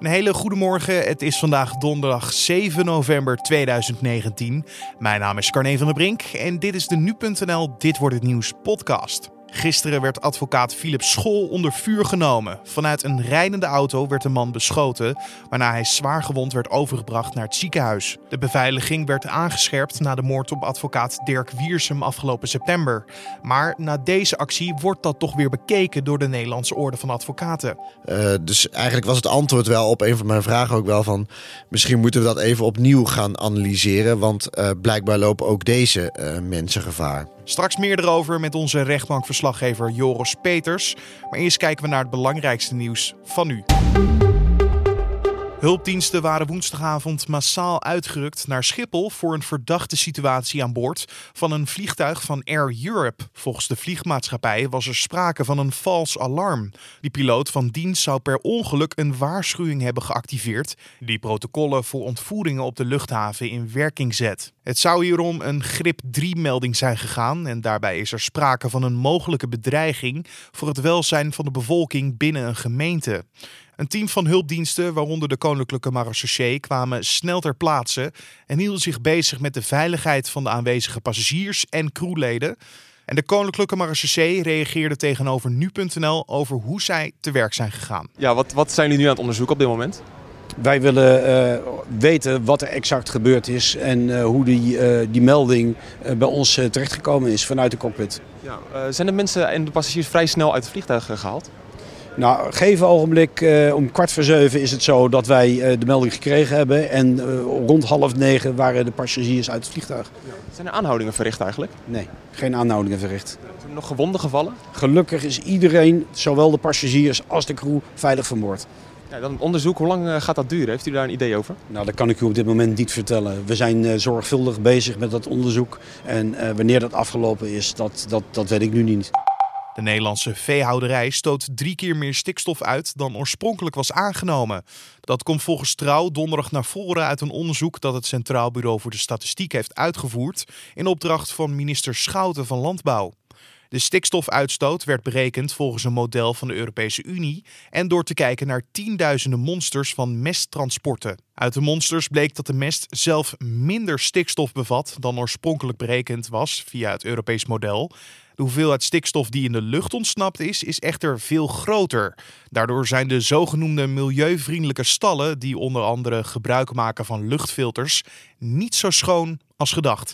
Een hele goede morgen. Het is vandaag donderdag 7 november 2019. Mijn naam is Carne van der Brink en dit is de nu.nl Dit wordt het nieuws podcast. Gisteren werd advocaat Philip School onder vuur genomen. Vanuit een rijdende auto werd de man beschoten, waarna hij zwaar gewond werd overgebracht naar het ziekenhuis. De beveiliging werd aangescherpt na de moord op advocaat Dirk Wiersum afgelopen september. Maar na deze actie wordt dat toch weer bekeken door de Nederlandse Orde van Advocaten. Uh, dus eigenlijk was het antwoord wel op een van mijn vragen ook wel van... misschien moeten we dat even opnieuw gaan analyseren, want uh, blijkbaar lopen ook deze uh, mensen gevaar. Straks meer erover met onze rechtbankverslaggever Joris Peters. Maar eerst kijken we naar het belangrijkste nieuws van nu. Hulpdiensten waren woensdagavond massaal uitgerukt naar Schiphol voor een verdachte situatie aan boord van een vliegtuig van Air Europe. Volgens de vliegmaatschappij was er sprake van een vals alarm. Die piloot van dienst zou per ongeluk een waarschuwing hebben geactiveerd die protocollen voor ontvoeringen op de luchthaven in werking zet. Het zou hierom een grip 3-melding zijn gegaan en daarbij is er sprake van een mogelijke bedreiging voor het welzijn van de bevolking binnen een gemeente. Een team van hulpdiensten, waaronder de Koninklijke Marechaussee, kwamen snel ter plaatse en hielden zich bezig met de veiligheid van de aanwezige passagiers en crewleden. En de Koninklijke Marechaussee reageerde tegenover nu.nl over hoe zij te werk zijn gegaan. Ja, wat, wat zijn jullie nu aan het onderzoeken op dit moment? Wij willen uh, weten wat er exact gebeurd is en uh, hoe die, uh, die melding bij ons terechtgekomen is vanuit de cockpit. Ja, zijn de mensen en de passagiers vrij snel uit het vliegtuig gehaald? Nou, gegeven ogenblik, uh, om kwart voor zeven is het zo dat wij uh, de melding gekregen hebben. En uh, rond half negen waren de passagiers uit het vliegtuig. Zijn er aanhoudingen verricht eigenlijk? Nee, geen aanhoudingen verricht. Zijn er nog gewonden gevallen? Gelukkig is iedereen, zowel de passagiers als de crew, veilig vermoord. Ja, dan onderzoek, hoe lang gaat dat duren? Heeft u daar een idee over? Nou, dat kan ik u op dit moment niet vertellen. We zijn zorgvuldig bezig met dat onderzoek. En wanneer dat afgelopen is, dat, dat, dat weet ik nu niet. De Nederlandse veehouderij stoot drie keer meer stikstof uit dan oorspronkelijk was aangenomen. Dat komt volgens Trouw donderdag naar voren uit een onderzoek dat het Centraal Bureau voor de Statistiek heeft uitgevoerd in opdracht van minister Schouten van Landbouw. De stikstofuitstoot werd berekend volgens een model van de Europese Unie en door te kijken naar tienduizenden monsters van mesttransporten. Uit de monsters bleek dat de mest zelf minder stikstof bevat dan oorspronkelijk berekend was via het Europees model. De hoeveelheid stikstof die in de lucht ontsnapt is, is echter veel groter. Daardoor zijn de zogenoemde milieuvriendelijke stallen, die onder andere gebruik maken van luchtfilters, niet zo schoon als gedacht.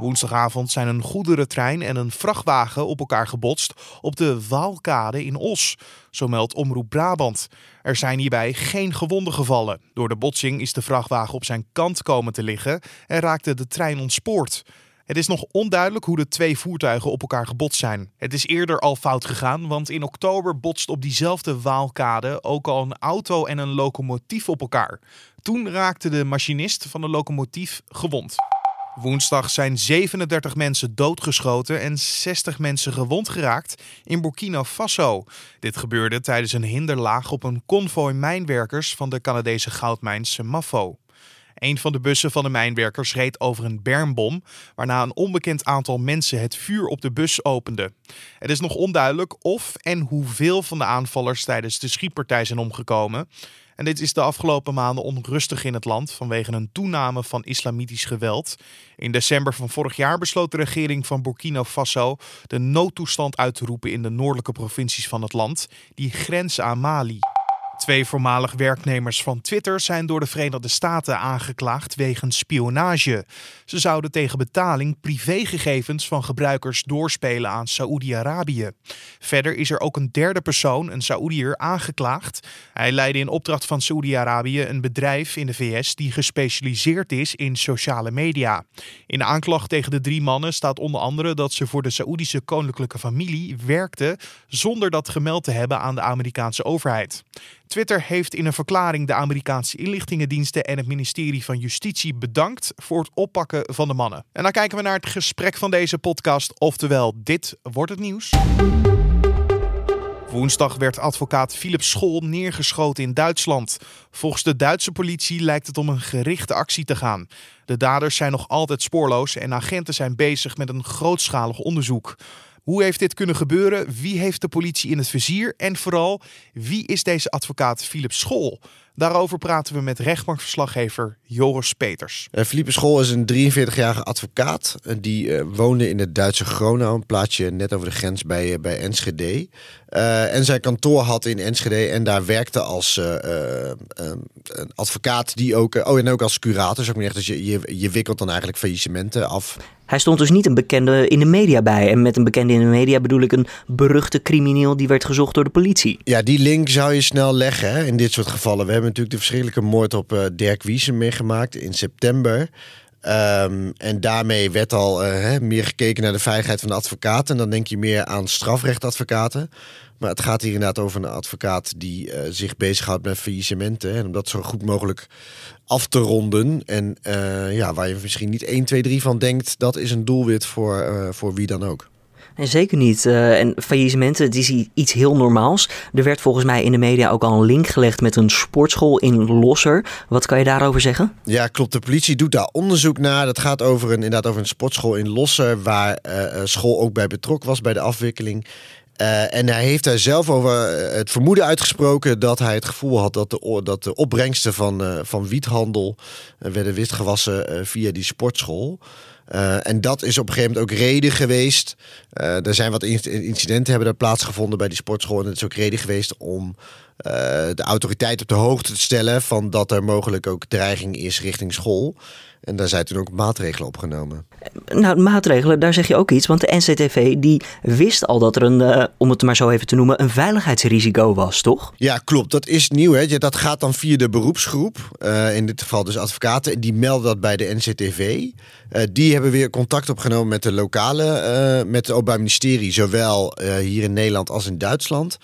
Woensdagavond zijn een goederentrein en een vrachtwagen op elkaar gebotst op de Waalkade in Os, zo meldt Omroep Brabant. Er zijn hierbij geen gewonden gevallen. Door de botsing is de vrachtwagen op zijn kant komen te liggen en raakte de trein ontspoord. Het is nog onduidelijk hoe de twee voertuigen op elkaar gebotst zijn. Het is eerder al fout gegaan, want in oktober botst op diezelfde Waalkade ook al een auto en een locomotief op elkaar. Toen raakte de machinist van de locomotief gewond. Woensdag zijn 37 mensen doodgeschoten en 60 mensen gewond geraakt in Burkina Faso. Dit gebeurde tijdens een hinderlaag op een konvooi mijnwerkers van de Canadese goudmijn Semafo. Een van de bussen van de mijnwerkers reed over een bermbom, waarna een onbekend aantal mensen het vuur op de bus opende. Het is nog onduidelijk of en hoeveel van de aanvallers tijdens de schietpartij zijn omgekomen. En dit is de afgelopen maanden onrustig in het land vanwege een toename van islamitisch geweld. In december van vorig jaar besloot de regering van Burkina Faso de noodtoestand uit te roepen in de noordelijke provincies van het land, die grenzen aan Mali. Twee voormalig werknemers van Twitter zijn door de Verenigde Staten aangeklaagd wegens spionage. Ze zouden tegen betaling privégegevens van gebruikers doorspelen aan Saoedi-Arabië. Verder is er ook een derde persoon, een Saoediër, aangeklaagd. Hij leidde in opdracht van Saoedi-Arabië een bedrijf in de VS die gespecialiseerd is in sociale media. In de aanklacht tegen de drie mannen staat onder andere dat ze voor de Saoedische koninklijke familie werkten zonder dat gemeld te hebben aan de Amerikaanse overheid. Twitter heeft in een verklaring de Amerikaanse inlichtingendiensten en het ministerie van Justitie bedankt voor het oppakken van de mannen. En dan kijken we naar het gesprek van deze podcast, oftewel dit wordt het nieuws. Woensdag werd advocaat Philip School neergeschoten in Duitsland. Volgens de Duitse politie lijkt het om een gerichte actie te gaan. De daders zijn nog altijd spoorloos en agenten zijn bezig met een grootschalig onderzoek. Hoe heeft dit kunnen gebeuren? Wie heeft de politie in het vizier? En vooral, wie is deze advocaat Philip School? Daarover praten we met rechtbankverslaggever Joris Peters. Uh, Philippe School is een 43-jarige advocaat. Uh, die uh, woonde in het Duitse Gronau, een plaatsje net over de grens bij, bij Enschede. En zijn kantoor had in Enschede en daar werkte als een advocaat die ook, oh en ook als curator, zeg maar echt. Dus je, je, je wikkelt dan eigenlijk faillissementen af. Hij stond dus niet een bekende in de media bij. En met een bekende in de media bedoel ik een beruchte crimineel die werd gezocht door de politie. Ja, die link zou je snel leggen hè, in dit soort gevallen. We hebben natuurlijk de verschrikkelijke moord op Dirk Wiesen meegemaakt in september. Um, en daarmee werd al uh, meer gekeken naar de veiligheid van de advocaten. En dan denk je meer aan strafrechtadvocaten. Maar het gaat hier inderdaad over een advocaat die uh, zich bezighoudt met faillissementen. En om dat zo goed mogelijk af te ronden. En uh, ja, waar je misschien niet 1, 2, 3 van denkt, dat is een doelwit voor, voor wie dan ook. En zeker niet. Uh, en faillissementen, het is iets heel normaals. Er werd volgens mij in de media ook al een link gelegd met een sportschool in Losser. Wat kan je daarover zeggen? Ja, klopt. De politie doet daar onderzoek naar. Dat gaat over een, inderdaad over een sportschool in Losser, waar uh, school ook bij betrokken was bij de afwikkeling. En hij heeft daar zelf over het vermoeden uitgesproken dat hij het gevoel had dat de, dat de opbrengsten van, van wiethandel werden witgewassen via die sportschool. Uh, en dat is op een gegeven moment ook reden geweest. Uh, er zijn wat incidenten hebben er plaatsgevonden bij die sportschool. En het is ook reden geweest om de autoriteit op de hoogte te stellen van dat er mogelijk ook dreiging is richting school. En daar zijn toen ook maatregelen opgenomen. Nou, maatregelen, daar zeg je ook iets. Want de NCTV die wist al dat er een, uh, om het maar zo even te noemen, een veiligheidsrisico was, toch? Ja, klopt. Dat is nieuw. Hè? Dat gaat dan via de beroepsgroep. Uh, in dit geval dus advocaten. Die melden dat bij de NCTV. Uh, die hebben weer contact opgenomen met de lokale, met het Openbaar Ministerie. Zowel hier in Nederland als in Duitsland.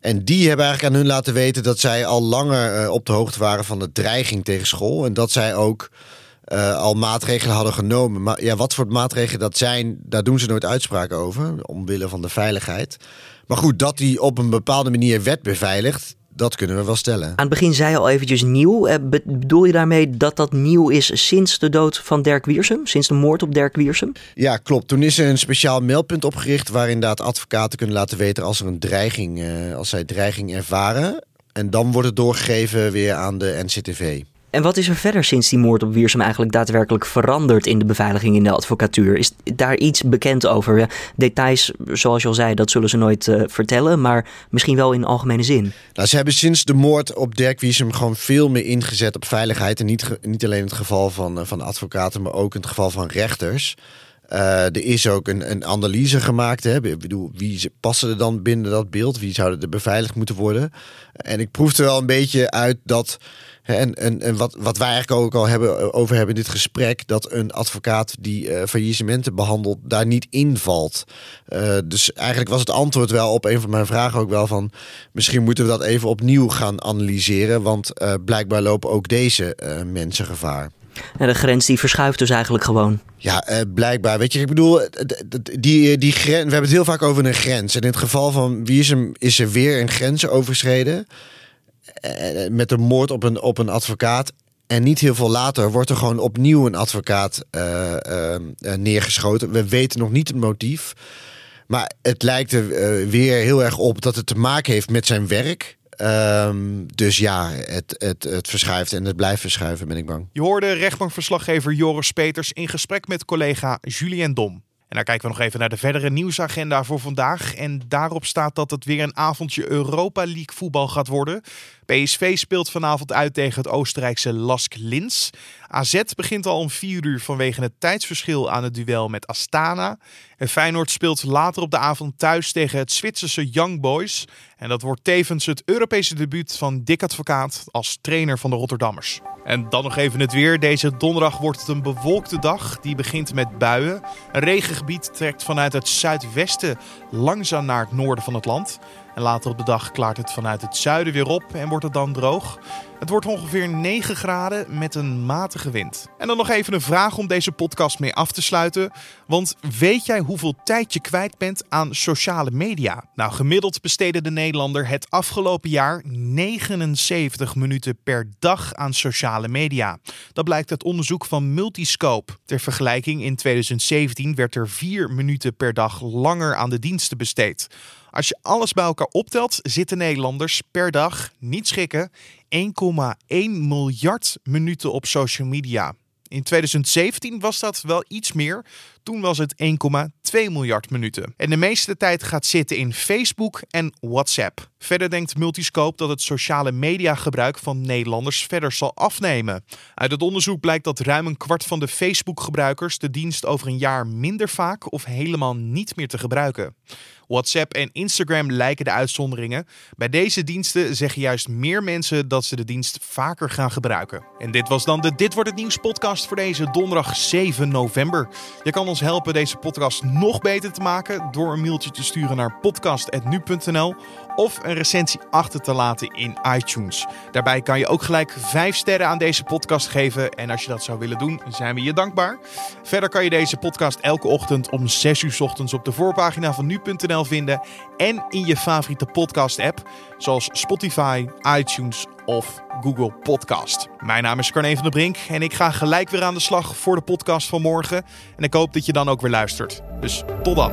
En die hebben eigenlijk aan hun laten weten dat zij al langer op de hoogte waren van de dreiging tegen school. En dat zij ook uh, al maatregelen hadden genomen. Maar ja, wat voor maatregelen dat zijn, daar doen ze nooit uitspraken over. Omwille van de veiligheid. Maar goed, dat die op een bepaalde manier wet beveiligt. Dat kunnen we wel stellen. Aan het begin zei je al eventjes nieuw. Bedoel je daarmee dat dat nieuw is sinds de dood van Dirk Wiersum? Sinds de moord op Dirk Wiersum? Ja, klopt. Toen is er een speciaal mailpunt opgericht... waar inderdaad advocaten kunnen laten weten als er een dreiging... Uh, als zij dreiging ervaren. En dan wordt het doorgegeven weer aan de NCTV. En wat is er verder sinds die moord op Wiersum eigenlijk daadwerkelijk veranderd in de beveiliging in de advocatuur? Is daar iets bekend over? Details, zoals je al zei, dat zullen ze nooit uh, vertellen, maar misschien wel in algemene zin. Nou, ze hebben sinds de moord op Dirk Wiersum gewoon veel meer ingezet op veiligheid. En niet, niet alleen in het geval van, uh, van advocaten, maar ook in het geval van rechters. Uh, er is ook een, een analyse gemaakt. Hè. Ik bedoel, wie passen er dan binnen dat beeld? Wie zouden er beveiligd moeten worden? En ik proefde wel een beetje uit dat. En, en, wat, wat wij eigenlijk ook al hebben, over hebben in dit gesprek, dat een advocaat die uh, faillissementen behandelt, daar niet invalt. Dus eigenlijk was het antwoord wel op een van mijn vragen ook wel van, misschien moeten we dat even opnieuw gaan analyseren, want blijkbaar lopen ook deze mensen gevaar. En de grens die verschuift dus eigenlijk gewoon. Ja, uh, blijkbaar. Weet je, ik bedoel, die, die grens, we hebben het heel vaak over een grens. En in het geval van Wiersum is er weer een grens overschreden. Uh, met een moord op een, op een advocaat. En niet heel veel later wordt er gewoon opnieuw een advocaat neergeschoten. We weten nog niet het motief. Maar het lijkt er weer heel erg op dat het te maken heeft met zijn werk. Um, dus ja, het, het, het verschuift en het blijft verschuiven, ben ik bang. Je hoorde rechtbankverslaggever Joris Peters in gesprek met collega Julien Dom. En dan kijken we nog even naar de verdere nieuwsagenda voor vandaag. En daarop staat dat het weer een avondje Europa League voetbal gaat worden. PSV speelt vanavond uit tegen het Oostenrijkse Lask Linz. AZ begint al om 4 uur vanwege het tijdsverschil aan het duel met Astana. En Feyenoord speelt later op de avond thuis tegen het Zwitserse Young Boys. En dat wordt tevens het Europese debuut van Dick Advocaat als trainer van de Rotterdammers. En dan nog even het weer. Deze donderdag wordt het een bewolkte dag. Die begint met buien. Een regengebied trekt vanuit het zuidwesten langzaam naar het noorden van het land. En later op de dag klaart het vanuit het zuiden weer op en wordt het dan droog. Het wordt ongeveer 9 graden met een matige wind. En dan nog even een vraag om deze podcast mee af te sluiten. Want weet jij hoeveel tijd je kwijt bent aan sociale media? Nou, gemiddeld besteedde de Nederlander het afgelopen jaar 79 minuten per dag aan sociale media. Dat blijkt uit onderzoek van Multiscope. Ter vergelijking, in 2017 werd er 4 minuten per dag langer aan de diensten besteed. Als je alles bij elkaar optelt, zitten Nederlanders per dag, niet schikken, 1,1 miljard minuten op social media. In 2017 was dat wel iets meer. Toen was het 1,2 miljard minuten. En de meeste tijd gaat zitten in Facebook en WhatsApp. Verder denkt Multiscope dat het sociale mediagebruik van Nederlanders verder zal afnemen. Uit het onderzoek blijkt dat ruim een kwart van de Facebook-gebruikers de dienst over een jaar minder vaak of helemaal niet meer te gebruiken. WhatsApp en Instagram lijken de uitzonderingen. Bij deze diensten zeggen juist meer mensen dat ze de dienst vaker gaan gebruiken. En dit was dan de Dit wordt het nieuws podcast voor deze donderdag 7 november. Je kan ons helpen deze podcast nog beter te maken door een mailtje te sturen naar podcast@nu.nl of een recensie achter te laten in iTunes. Daarbij kan je ook gelijk 5 sterren aan deze podcast geven en als je dat zou willen doen, zijn we je dankbaar. Verder kan je deze podcast elke ochtend om 6 uur ochtends op de voorpagina van nu.nl vinden en in je favoriete podcast app zoals Spotify, iTunes of Google Podcast. Mijn naam is Carne van der Brink en ik ga gelijk weer aan de slag voor de podcast van morgen. En ik hoop dat je dan ook weer luistert. Dus tot dan.